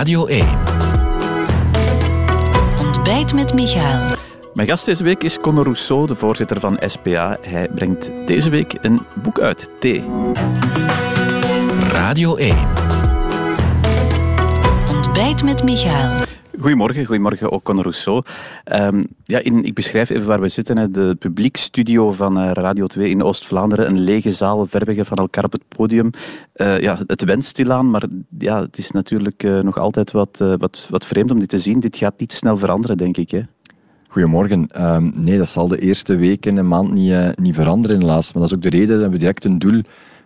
Radio 1. Ontbijt met Michael. Mijn gast deze week is Conor Rousseau, de voorzitter van SPA. Hij brengt deze week een boek uit, T. Radio 1. Ontbijt met Michael. Goedemorgen, goedemorgen ook Conor Rousseau. Um, ja, ik beschrijf even waar we zitten. De publiekstudio van uh, Radio 2 in Oost-Vlaanderen. Een lege zaal, ver van elkaar op het podium. Uh, ja, het wenst stilaan, maar ja, het is natuurlijk uh, nog altijd wat, wat, wat vreemd om dit te zien. Dit gaat niet snel veranderen, denk ik. Hè? Goedemorgen. Um, nee, dat zal de eerste weken en maand niet, niet veranderen helaas. Maar dat is ook de reden dat we direct een doel,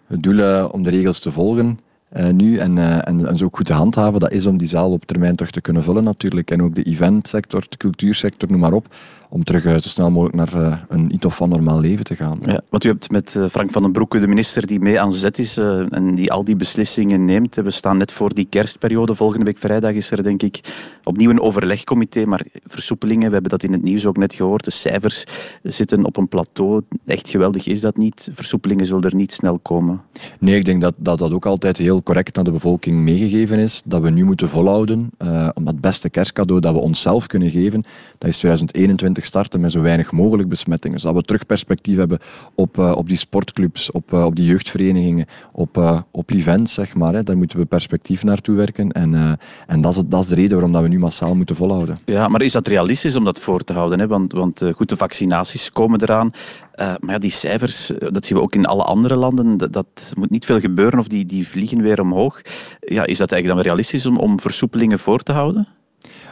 het doel om de regels te volgen uh, nu en, uh, en, en, zo goed te handhaven, dat is om die zaal op termijn toch te kunnen vullen natuurlijk. En ook de eventsector, de cultuursector, noem maar op om terug uh, zo snel mogelijk naar uh, een iets of van normaal leven te gaan. Ja, want u hebt met uh, Frank van den Broeke, de minister die mee aan zet is en die al die beslissingen neemt. We staan net voor die kerstperiode. Volgende week vrijdag is er denk ik opnieuw een overlegcomité, maar versoepelingen, we hebben dat in het nieuws ook net gehoord. De cijfers zitten op een plateau. Echt geweldig is dat niet. Versoepelingen zullen er niet snel komen. Nee, ik denk dat dat, dat ook altijd heel correct naar de bevolking meegegeven is. Dat we nu moeten volhouden. om het beste kerstcadeau dat we onszelf kunnen geven, dat is 2021 starten met zo weinig mogelijk besmettingen. Zodat we terug perspectief hebben op, uh, op die sportclubs, op, uh, op die jeugdverenigingen, op, uh, op events, zeg maar. Hè. Daar moeten we perspectief naartoe werken. En, en dat, is, dat is de reden waarom dat we nu massaal moeten volhouden. Ja, maar is dat realistisch om dat voor te houden? Hè? Want, want goed, de vaccinaties komen eraan. maar ja, die cijfers, dat zien we ook in alle andere landen. Dat, dat, moet niet veel gebeuren of die, die vliegen weer omhoog. Ja, is dat eigenlijk dan realistisch om, om versoepelingen voor te houden?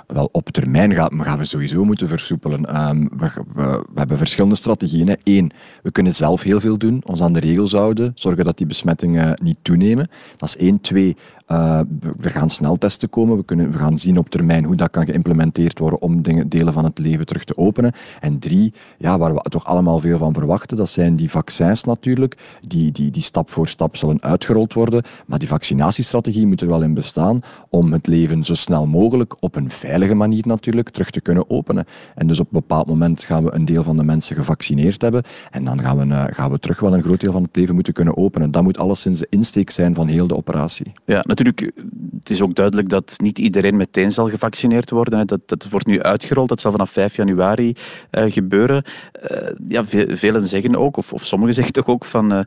Wel, op termijn gaan, gaan we sowieso moeten versoepelen. Um, we, we, we, hebben verschillende strategieën. Eén, we kunnen zelf heel veel doen, ons aan de regels houden, zorgen dat die besmettingen niet toenemen. Dat is één. Twee, uh, we gaan sneltesten komen. We, kunnen, we gaan zien op termijn hoe dat kan geïmplementeerd worden om dingen, delen van het leven terug te openen. En drie, ja, waar we toch allemaal veel van verwachten, dat zijn die vaccins natuurlijk, die, die, die stap voor stap zullen uitgerold worden. Maar die vaccinatiestrategie moet er wel in bestaan om het leven zo snel mogelijk op een veilige manier natuurlijk terug te kunnen openen. En dus op een bepaald moment gaan we een deel van de mensen gevaccineerd hebben en dan gaan we, uh, gaan we terug wel een groot deel van het leven moeten kunnen openen. Dat moet alleszins de insteek zijn van heel de operatie. Ja, natuurlijk, het is ook duidelijk dat niet iedereen meteen zal gevaccineerd worden. Dat, dat wordt nu uitgerold, dat zal vanaf 5 januari uh, gebeuren. Uh, ja, velen zeggen ook, of, of sommigen zeggen toch ook van...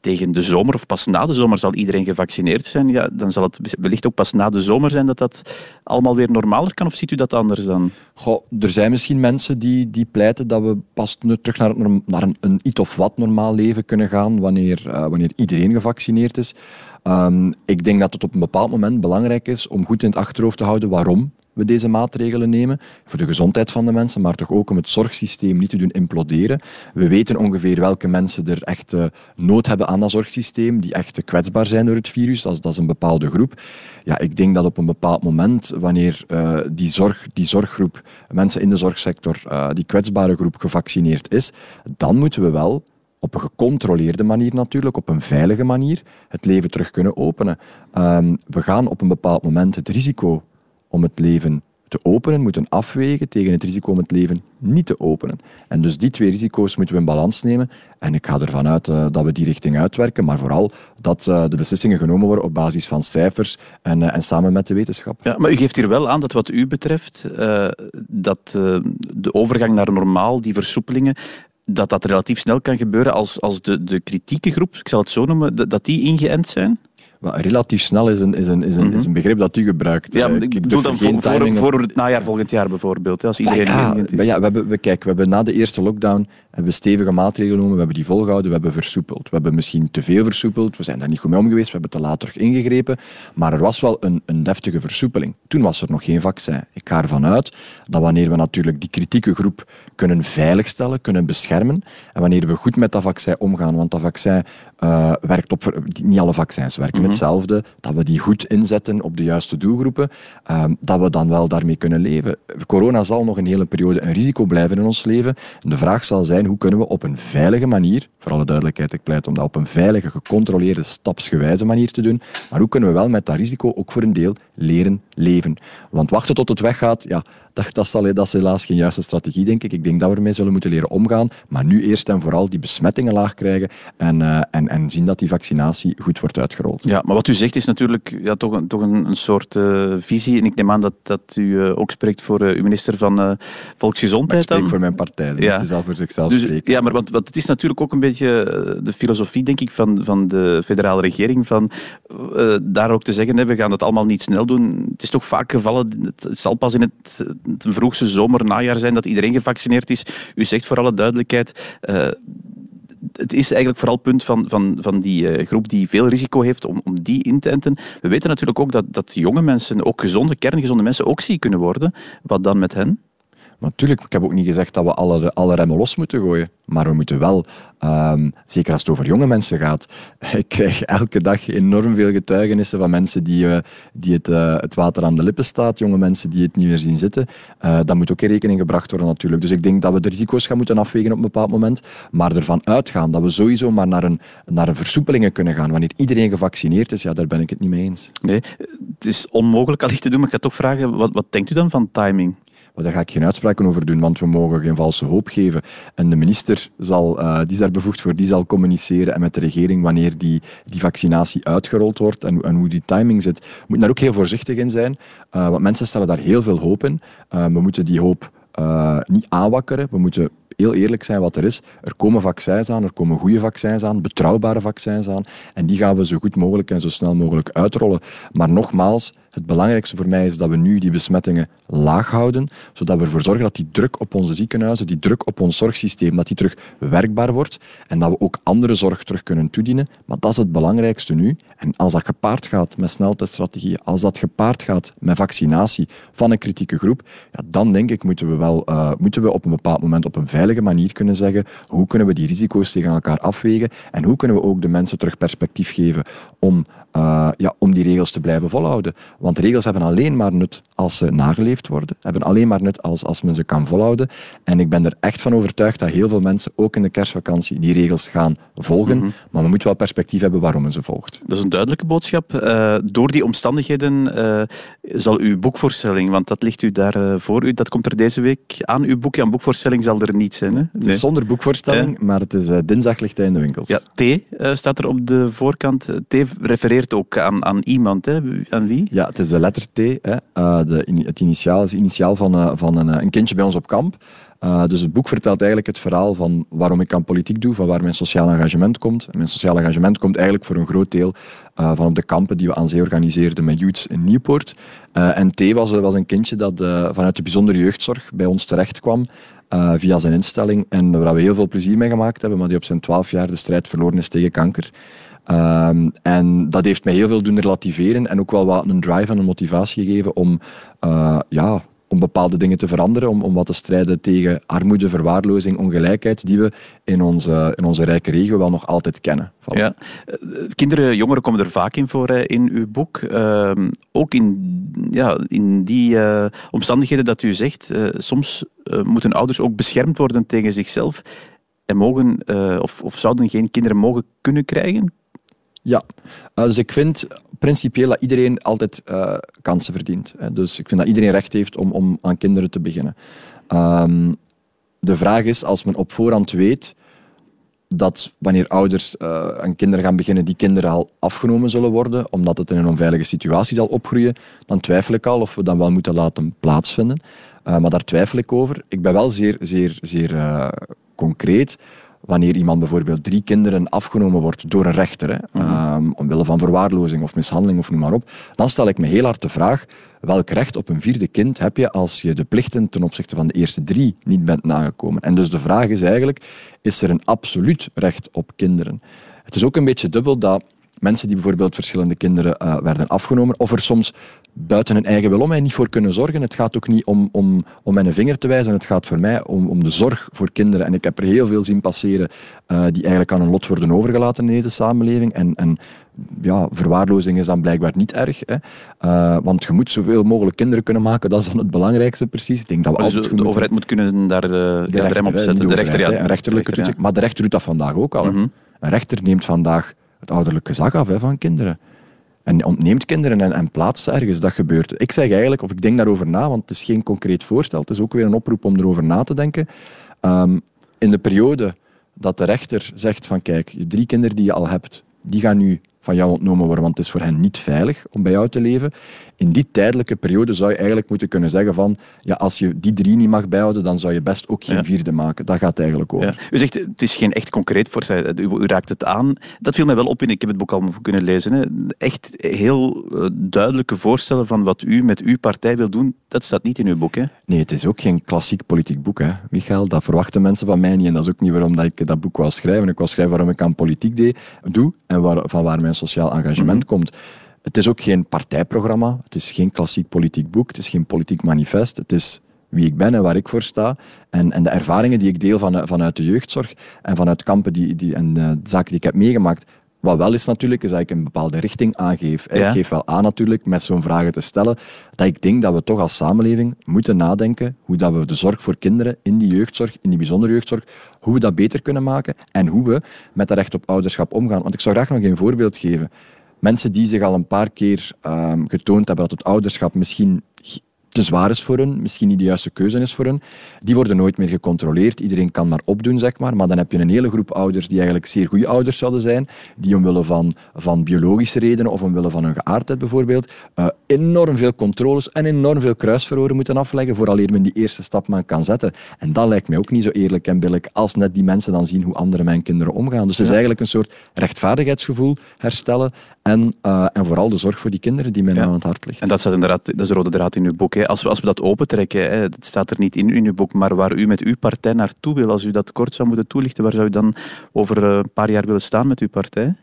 Tegen de zomer of pas na de zomer zal iedereen gevaccineerd zijn. Ja, dan zal het wellicht ook pas na de zomer zijn dat dat allemaal weer normaler kan. Of ziet u dat anders dan? Goh, er zijn misschien mensen die, die pleiten dat we pas terug naar, naar een, iets of wat normaal leven kunnen gaan wanneer, uh, wanneer iedereen gevaccineerd is. Um, ik denk dat het op een bepaald moment belangrijk is om goed in het achterhoofd te houden waarom we deze maatregelen nemen. Voor de gezondheid van de mensen, maar toch ook om het zorgsysteem niet te doen imploderen. We weten ongeveer welke mensen er echt uh, nood hebben aan dat zorgsysteem, die echt kwetsbaar zijn door het virus. Dat is, dat een bepaalde groep. Ja, ik denk dat op een bepaald moment, wanneer uh, die, zorg, die zorggroep, mensen in de zorgsector, uh, die kwetsbare groep gevaccineerd is, dan moeten we wel op een gecontroleerde manier natuurlijk, op een veilige manier, het leven terug kunnen openen. Um, we gaan op een bepaald moment het risico om het leven te openen moeten afwegen tegen het risico om het leven niet te openen. En dus die twee risico's moeten we in balans nemen. En ik ga ervan uit uh, dat we die richting uitwerken, maar vooral dat uh, de beslissingen genomen worden op basis van cijfers en, uh, en samen met de wetenschap. Ja, maar u geeft hier wel aan dat wat u betreft, dat de overgang naar normaal, die versoepelingen, dat dat relatief snel kan gebeuren als, als de, de kritieke groep, ik zal het zo noemen, dat die ingeënt zijn? Maar relatief snel is een, is, een, is, een, mm -hmm. is een begrip dat u gebruikt. Ja, ik, ik bedoel dan voor, voor, voor, het najaar volgend jaar bijvoorbeeld, als iedereen ja. Ja, we hebben, we, kijk, we hebben na de eerste lockdown hebben we stevige maatregelen genomen, we hebben die volgehouden, we hebben versoepeld. We hebben misschien te veel versoepeld, we zijn daar niet goed mee om geweest, we hebben te laat terug ingegrepen, maar er was wel een, een deftige versoepeling. Toen was er nog geen vaccin. Ik ga ervan uit dat wanneer we natuurlijk die kritieke groep kunnen veiligstellen, kunnen beschermen, en wanneer we goed met dat vaccin omgaan, want dat vaccin uh, werkt op... Niet alle vaccins werken mm -hmm. hetzelfde, dat we die goed inzetten op de juiste doelgroepen, uh, dat we dan wel daarmee kunnen leven. Corona zal nog een hele periode een risico blijven in ons leven. En de vraag zal zijn, hoe kunnen we op een veilige manier, voor alle duidelijkheid, ik pleit om dat op een veilige, gecontroleerde, stapsgewijze manier te doen, maar hoe kunnen we wel met dat risico ook voor een deel leren leven. Want wachten tot het weggaat, ja, dat, dat, zal, dat is helaas geen juiste strategie, denk ik. Ik denk dat we ermee zullen moeten leren omgaan. Maar nu eerst en vooral die besmettingen laag krijgen en, uh, en, en zien dat die vaccinatie goed wordt uitgerold. Ja, maar wat u zegt is natuurlijk ja, toch, een, toch een, een soort uh, visie. En ik neem aan dat, dat u uh, ook spreekt voor uw minister van Volksgezondheid. Maar ik spreek voor mijn partij, dus ja. zal voor zichzelf dus, spreken. Ja, maar want, want het is natuurlijk ook een beetje de filosofie, denk ik, van, van de federale regering. Van daar ook te zeggen, we gaan het allemaal niet snel doen. Het is toch vaak gevallen, het zal pas in het, vroegste zomer, najaar zijn dat iedereen gevaccineerd is. U zegt voor alle duidelijkheid, uh, het is eigenlijk vooral het punt van, van, van die uh, groep die veel risico heeft om, om die in te enten. We weten natuurlijk ook dat, dat jonge mensen, ook gezonde, kerngezonde mensen, ook ziek kunnen worden. Wat dan met hen? Natuurlijk, ik heb ook niet gezegd dat we alle, alle remmen los moeten gooien. Maar we moeten wel, um, zeker als het over jonge mensen gaat, ik krijg elke dag enorm veel getuigenissen van mensen die, uh, die het, uh, het water aan de lippen staat, jonge mensen die het niet meer zien zitten. Uh, dat moet ook in rekening gebracht worden natuurlijk. Dus ik denk dat we de risico's gaan moeten afwegen op een bepaald moment, maar ervan uitgaan dat we sowieso maar naar een, naar een versoepelingen kunnen gaan. Wanneer iedereen gevaccineerd is, ja, daar ben ik het niet mee eens. Nee, het is onmogelijk allicht te doen, maar ik ga toch vragen, wat, wat denkt u dan van timing? Maar daar ga ik geen uitspraken over doen, want we mogen geen valse hoop geven. En de minister zal, uh, die is daar bevoegd voor, die zal communiceren en met de regering wanneer die, die vaccinatie uitgerold wordt en, en hoe die timing zit. We moeten daar ook heel voorzichtig in zijn, uh, want mensen stellen daar heel veel hoop in. Uh, we moeten die hoop niet aanwakkeren. We moeten heel eerlijk zijn wat er is. Er komen vaccins aan, er komen goede vaccins aan, betrouwbare vaccins aan. En die gaan we zo goed mogelijk en zo snel mogelijk uitrollen. Maar nogmaals, het belangrijkste voor mij is dat we nu die besmettingen laag houden, zodat we ervoor zorgen dat die druk op onze ziekenhuizen, die druk op ons zorgsysteem, dat die terug werkbaar wordt en dat we ook andere zorg terug kunnen toedienen. Maar dat is het belangrijkste nu. En als dat gepaard gaat met snelteststrategieën, als dat gepaard gaat met vaccinatie van een kritieke groep, ja, dan denk ik moeten we wel uh, moeten we op een bepaald moment op een veilige manier kunnen zeggen hoe kunnen we die risico's tegen elkaar afwegen en hoe kunnen we ook de mensen terug perspectief geven om uh, ja, om die regels te blijven volhouden. Want regels hebben alleen maar nut als ze nageleefd worden, hebben alleen maar nut als, als men ze kan volhouden. En ik ben er echt van overtuigd dat heel veel mensen ook in de kerstvakantie die regels gaan volgen. Mm -hmm. Maar we moeten wel perspectief hebben waarom men ze volgt. Dat is een duidelijke boodschap. Uh, door die omstandigheden uh, zal uw boekvoorstelling, want dat ligt u daar voor u, dat komt er deze week aan. Uw boek, ja, een boekvoorstelling zal er niet zijn. Hè? Het is zonder boekvoorstelling, maar het is dinsdag ligt hij in de winkels. Ja, T staat er op de voorkant. T refereert ook aan, aan iemand. Hè? Aan wie? Ja, het is de letter T. Hè? Uh, de, het initiaal is initiaal van, uh, van een, eh, een kindje bij ons op kamp. Uh, dus het boek vertelt eigenlijk het verhaal van waarom ik aan politiek doe, van waar mijn sociaal engagement komt. En mijn sociaal engagement komt eigenlijk voor een groot deel uh, van op de kampen die we aan zee organiseerden met Youths in Nieuwpoort. Uh, en T was, was een kindje dat vanuit de bijzondere jeugdzorg bij ons terecht kwam. Via zijn instelling en waar we heel veel plezier mee gemaakt hebben, maar die op zijn twaalf jaar de strijd verloren is tegen kanker. Um, en dat heeft mij heel veel doen relativeren en ook wel wat een drive en een motivatie gegeven om, uh, ja, om bepaalde dingen te veranderen, om, om wat te strijden tegen armoede, verwaarlozing, ongelijkheid, die we in onze, in onze rijke regio wel nog altijd kennen. Ja. Eh, kinderen, jongeren komen er vaak in voor in uw boek. Uh, ook in, ja, in die uh, omstandigheden dat u zegt, uh, soms moeten ouders ook beschermd worden tegen zichzelf en mogen, of, of zouden geen kinderen mogen kunnen krijgen. Ja, uh, dus ik vind principieel dat iedereen altijd uh, kansen verdient. Hè. Dus ik vind dat iedereen recht heeft om, om aan kinderen te beginnen. Um, de vraag is, als men op voorhand weet dat wanneer ouders uh, aan kinderen gaan beginnen, die kinderen al afgenomen zullen worden, omdat het in een onveilige situatie zal opgroeien, dan twijfel ik al of we dat wel moeten laten plaatsvinden. maar daar twijfel ik over. Ik ben wel zeer, zeer, zeer concreet wanneer iemand bijvoorbeeld drie kinderen afgenomen wordt door een rechter, hè, mm omwille van verwaarlozing of mishandeling of noem maar op, dan stel ik me heel hard de vraag, welk recht op een vierde kind heb je als je de plichten ten opzichte van de eerste drie niet bent nagekomen? En dus de vraag is eigenlijk, is er een absoluut recht op kinderen? Het is ook een beetje dubbel dat mensen die bijvoorbeeld verschillende kinderen uh, werden afgenomen, of er soms buiten hun eigen wil om mij niet voor kunnen zorgen. Het gaat ook niet om, om, om mijn vinger te wijzen, het gaat voor mij om, om de zorg voor kinderen. En ik heb er heel veel zien passeren uh, die eigenlijk aan een lot worden overgelaten in deze samenleving. En, en ja, verwaarlozing is dan blijkbaar niet erg. Hè. Uh, want je moet zoveel mogelijk kinderen kunnen maken, dat is dan het belangrijkste precies. Ik denk dat we dus de, de overheid moet kunnen daar de, de, de rem op zetten. De, rechter, ja. Een rechterlijke rechter, ja. Maar de rechter doet dat vandaag ook al. Mm -hmm. Een rechter neemt vandaag het ouderlijk gezag af hè, van kinderen. en ontneemt kinderen en, en plaatst ergens. Dat gebeurt. Ik zeg eigenlijk, of ik denk daarover na, want het is geen concreet voorstel, het is ook weer een oproep om erover na te denken. Ehm, in de periode dat de rechter zegt van kijk, je drie kinderen die je al hebt, die gaan nu van jou ontnomen worden, want het is voor hen niet veilig om bij jou te leven. In die tijdelijke periode zou je eigenlijk moeten kunnen zeggen van ja, als je die drie niet mag bijhouden, dan zou je best ook geen vierde maken. Dat gaat eigenlijk over. Ja. U zegt, het is geen echt concreet voorstel. U, u, raakt het aan. Dat viel mij wel op in, ik heb het boek al kunnen lezen. Hè. Echt heel eh, duidelijke voorstellen van wat u met uw partij wil doen, dat staat niet in uw boek. Hè? Nee, het is ook geen klassiek politiek boek, hè, Michael. Dat verwachten mensen van mij niet. En dat is ook niet waarom dat ik dat boek wou schrijven. Ik wou schrijven waarom ik aan politiek deed, doe en waar, van waar mijn sociaal engagement mhm. komt. Het is ook geen partijprogramma. Het is geen klassiek politiek boek. Het is geen politiek manifest. Het is wie ik ben en waar ik voor sta. En, en de ervaringen die ik deel van, vanuit de jeugdzorg en vanuit kampen die, die, en de zaken die ik heb meegemaakt. Wat wel is natuurlijk, is dat ik een bepaalde richting aangeef. Ik geef wel aan natuurlijk, met zo'n vragen te stellen, dat ik denk dat we toch als samenleving moeten nadenken hoe dat we de zorg voor kinderen in die jeugdzorg, in die bijzondere jeugdzorg, hoe we dat beter kunnen maken en hoe we met dat recht op ouderschap omgaan. Want ik zou graag nog een voorbeeld geven. Mensen die zich al een paar keer um, getoond hebben dat het ouderschap misschien te zwaar is voor hun, misschien niet de juiste keuze is voor hun, die worden nooit meer gecontroleerd. Iedereen kan maar opdoen, zeg maar. Maar dan heb je een hele groep ouders die eigenlijk zeer goede ouders zouden zijn, die omwille van, van biologische redenen of omwille van hun geaardheid bijvoorbeeld, uh, enorm veel controles en enorm veel kruisverhoren moeten afleggen vooraleer men die eerste stap maar kan zetten. En dat lijkt mij ook niet zo eerlijk en billig als net die mensen dan zien hoe anderen met hun kinderen omgaan. Dus het is eigenlijk een soort rechtvaardigheidsgevoel herstellen en, uh, en vooral de zorg voor die kinderen die mij ja. aan het hart ligt. En dat, staat inderdaad, dat is de rode draad in uw boek. Hè. Als, we, als we dat opentrekken, hè, het staat er niet in, uw boek, maar waar u met uw partij naartoe wil, als u dat kort zou moeten toelichten, waar zou u dan over eh, een paar jaar willen staan met uw partij?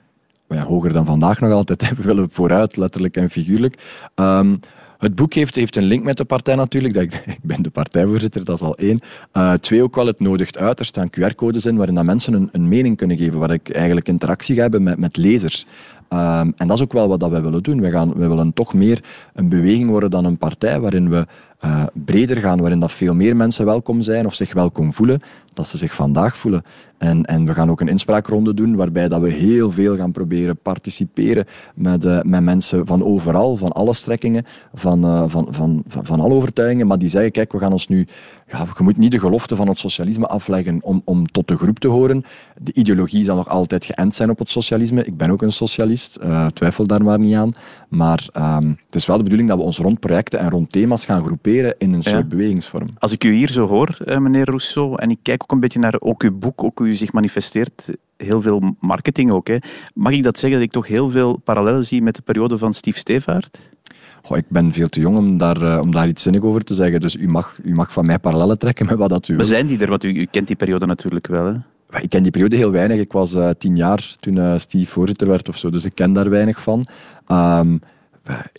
Ja, hoger dan vandaag nog altijd. We willen vooruit, letterlijk en figuurlijk. Um, het boek heeft, heeft een link met de partij natuurlijk. Dat ik, ik ben de partijvoorzitter, dat is al één. Uh, twee, ook wel, het nodigt uit. Er staan QR-codes in waarin dat mensen een, een mening kunnen geven, waar ik eigenlijk interactie ga hebben met, met lezers. Um, en dat is ook wel wat dat wij willen doen. We, gaan, we willen toch meer een beweging worden dan een partij waarin we uh, breder gaan, waarin dat veel meer mensen welkom zijn of zich welkom voelen, dat ze zich vandaag voelen. En, en we gaan ook een inspraakronde doen waarbij dat we heel veel gaan proberen participeren met, uh, met mensen van overal, van alle strekkingen, van, uh, van, van, van, van alle overtuigingen, maar die zeggen, kijk, we gaan ons nu... Je moet niet de gelofte van het socialisme afleggen om, om tot de groep te horen. De ideologie zal nog altijd geënt zijn op het socialisme. Ik ben ook een socialist, twijfel daar maar niet aan. Maar um, het is wel de bedoeling dat we ons rond projecten en rond thema's gaan groeperen in een soort bewegingsvorm. Als ik u hier zo hoor, meneer Rousseau, en ik kijk ook een beetje naar ook uw boek, ook u zich manifesteert, heel veel marketing ook. Hè. Mag ik dat zeggen dat ik toch heel veel parallellen zie met de periode van Steve Stevaart? Goh, ik ben veel te jong om daar, uh, om daar iets zinnig over te zeggen. Dus u mag, u mag van mij parallellen trekken met wat dat u. Maar zijn die er? Want u, u kent die periode natuurlijk wel. Hè? Ik ken die periode heel weinig. Ik was uh, tien jaar toen uh, Steve voorzitter werd of zo. Dus ik ken daar weinig van. Um,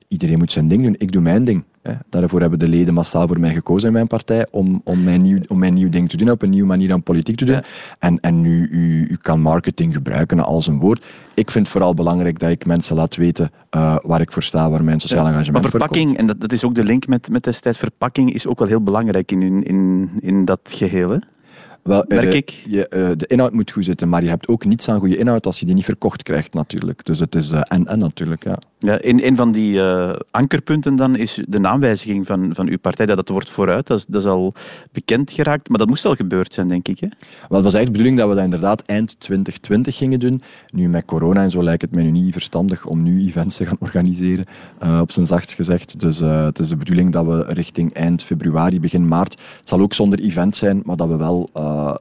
iedereen moet zijn ding doen. Ik doe mijn ding. Hè. Daarvoor hebben de leden massaal voor mij gekozen in mijn partij om, om, mijn, nieuw, om mijn nieuw ding te doen, op een nieuwe manier aan politiek te doen. En, en nu, u, u kan marketing gebruiken als een woord. Ik vind het vooral belangrijk dat ik mensen laat weten uh, waar ik voor sta, waar mijn sociaal engagement maar verpakking, en dat, dat is ook de link met, met destijds, verpakking is ook wel heel belangrijk in, in, in dat geheel. Hè? Wel, Merk ik. Je, uh, de inhoud moet goed zitten, maar je hebt ook niets aan goede inhoud als je die niet verkocht krijgt natuurlijk. Dus het is en-en natuurlijk, ja. Ja, een, een van die uh, ankerpunten dan is de naamwijziging van, van uw partij. Dat, dat wordt vooruit, dat is, dat is al bekend geraakt. Maar dat moest al gebeurd zijn, denk ik. Hè? Wel, het was eigenlijk de bedoeling dat we dat inderdaad eind 2020 gingen doen. Nu met corona en zo lijkt het mij nu niet verstandig om nu events te gaan organiseren, uh, op zijn zachtst gezegd. Dus uh, het is de bedoeling dat we richting eind februari, begin maart... Het zal ook zonder event zijn, maar dat we wel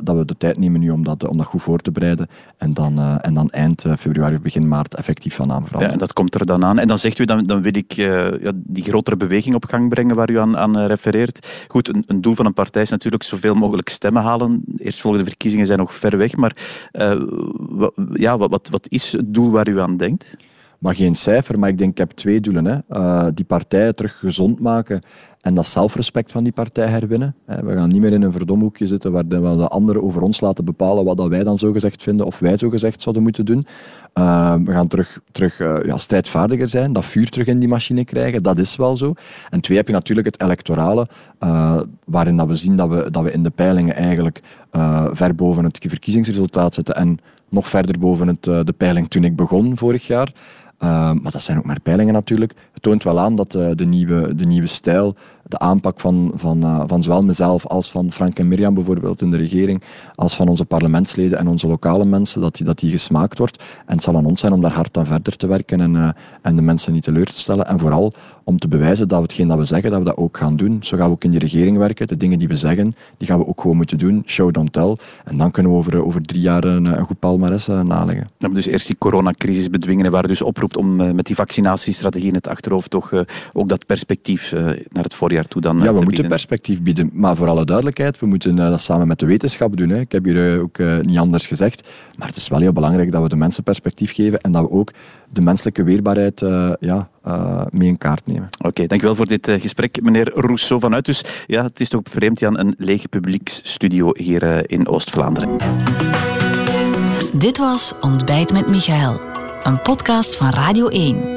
dat we de tijd nemen nu om dat, om dat goed voor te bereiden. En dan, en dan eind februari of begin maart effectief van naam veranderen. Ja, en dat komt er dan en dan zegt u, dan, dan wil ik ja, die grotere beweging op gang brengen waar u aan, aan refereert. Goed, een, een, doel van een partij is natuurlijk zoveel mogelijk stemmen halen. Eerstvolgende verkiezingen zijn nog ver weg, maar uh, ja, wat, wat, wat is het doel waar u aan denkt? Maar geen cijfer, maar ik denk ik heb twee doelen. Hè. Uh, die partijen terug gezond maken en dat zelfrespect van die partij herwinnen. We gaan niet meer in een verdomhoekje zitten waar de, de anderen over ons laten bepalen wat dat wij dan zogezegd vinden of wij zogezegd zouden moeten doen. Uh, we gaan terug, terug uh, ja, strijdvaardiger zijn, dat vuur terug in die machine krijgen, dat is wel zo. En twee heb je natuurlijk het electorale, waarin dat we zien dat we, dat we in de peilingen eigenlijk ver boven het verkiezingsresultaat zitten en nog verder boven het, de peiling toen ik begon vorig jaar. Maar dat zijn ook maar peilingen natuurlijk. Het toont wel aan dat de, nieuwe, de nieuwe stijl, de aanpak van, van, van zowel mezelf als van Frank en Mirjam bijvoorbeeld in de regering, als van onze parlementsleden en onze lokale mensen, dat die, dat die gesmaakt wordt. En het zal aan ons zijn om daar hard aan verder te werken en, en de mensen niet teleur te stellen. En vooral om te bewijzen dat we hetgeen dat we zeggen, dat we dat ook gaan doen. Zo gaan we ook in die regering werken. De dingen die we zeggen, die gaan we ook gewoon moeten doen. Show, don't tell. En dan kunnen we over, over drie jaar een, een goed palmares uh, naleggen. Ja, dus eerst die coronacrisis bedwingen, waar dus oproept om met die vaccinatiestrategie in het achterhoofd toch ook dat perspectief naar het voorjaar toe dan Ja, we moeten bieden. perspectief bieden. Maar voor alle duidelijkheid, we moeten dat samen met de wetenschap doen. Hè. Ik heb hier ook niet anders gezegd. Maar het is wel heel belangrijk dat we de mensen perspectief geven en dat we ook de menselijke weerbaarheid ja, mee in kaart nemen. Oké, okay, dankjewel voor dit gesprek, meneer Rousseau vanuit. Dus ja, het is toch vreemd, Jan, een lege publieksstudio hier uh, in Oost-Vlaanderen. Dit was Ontbijt met Michael, een podcast van Radio 1.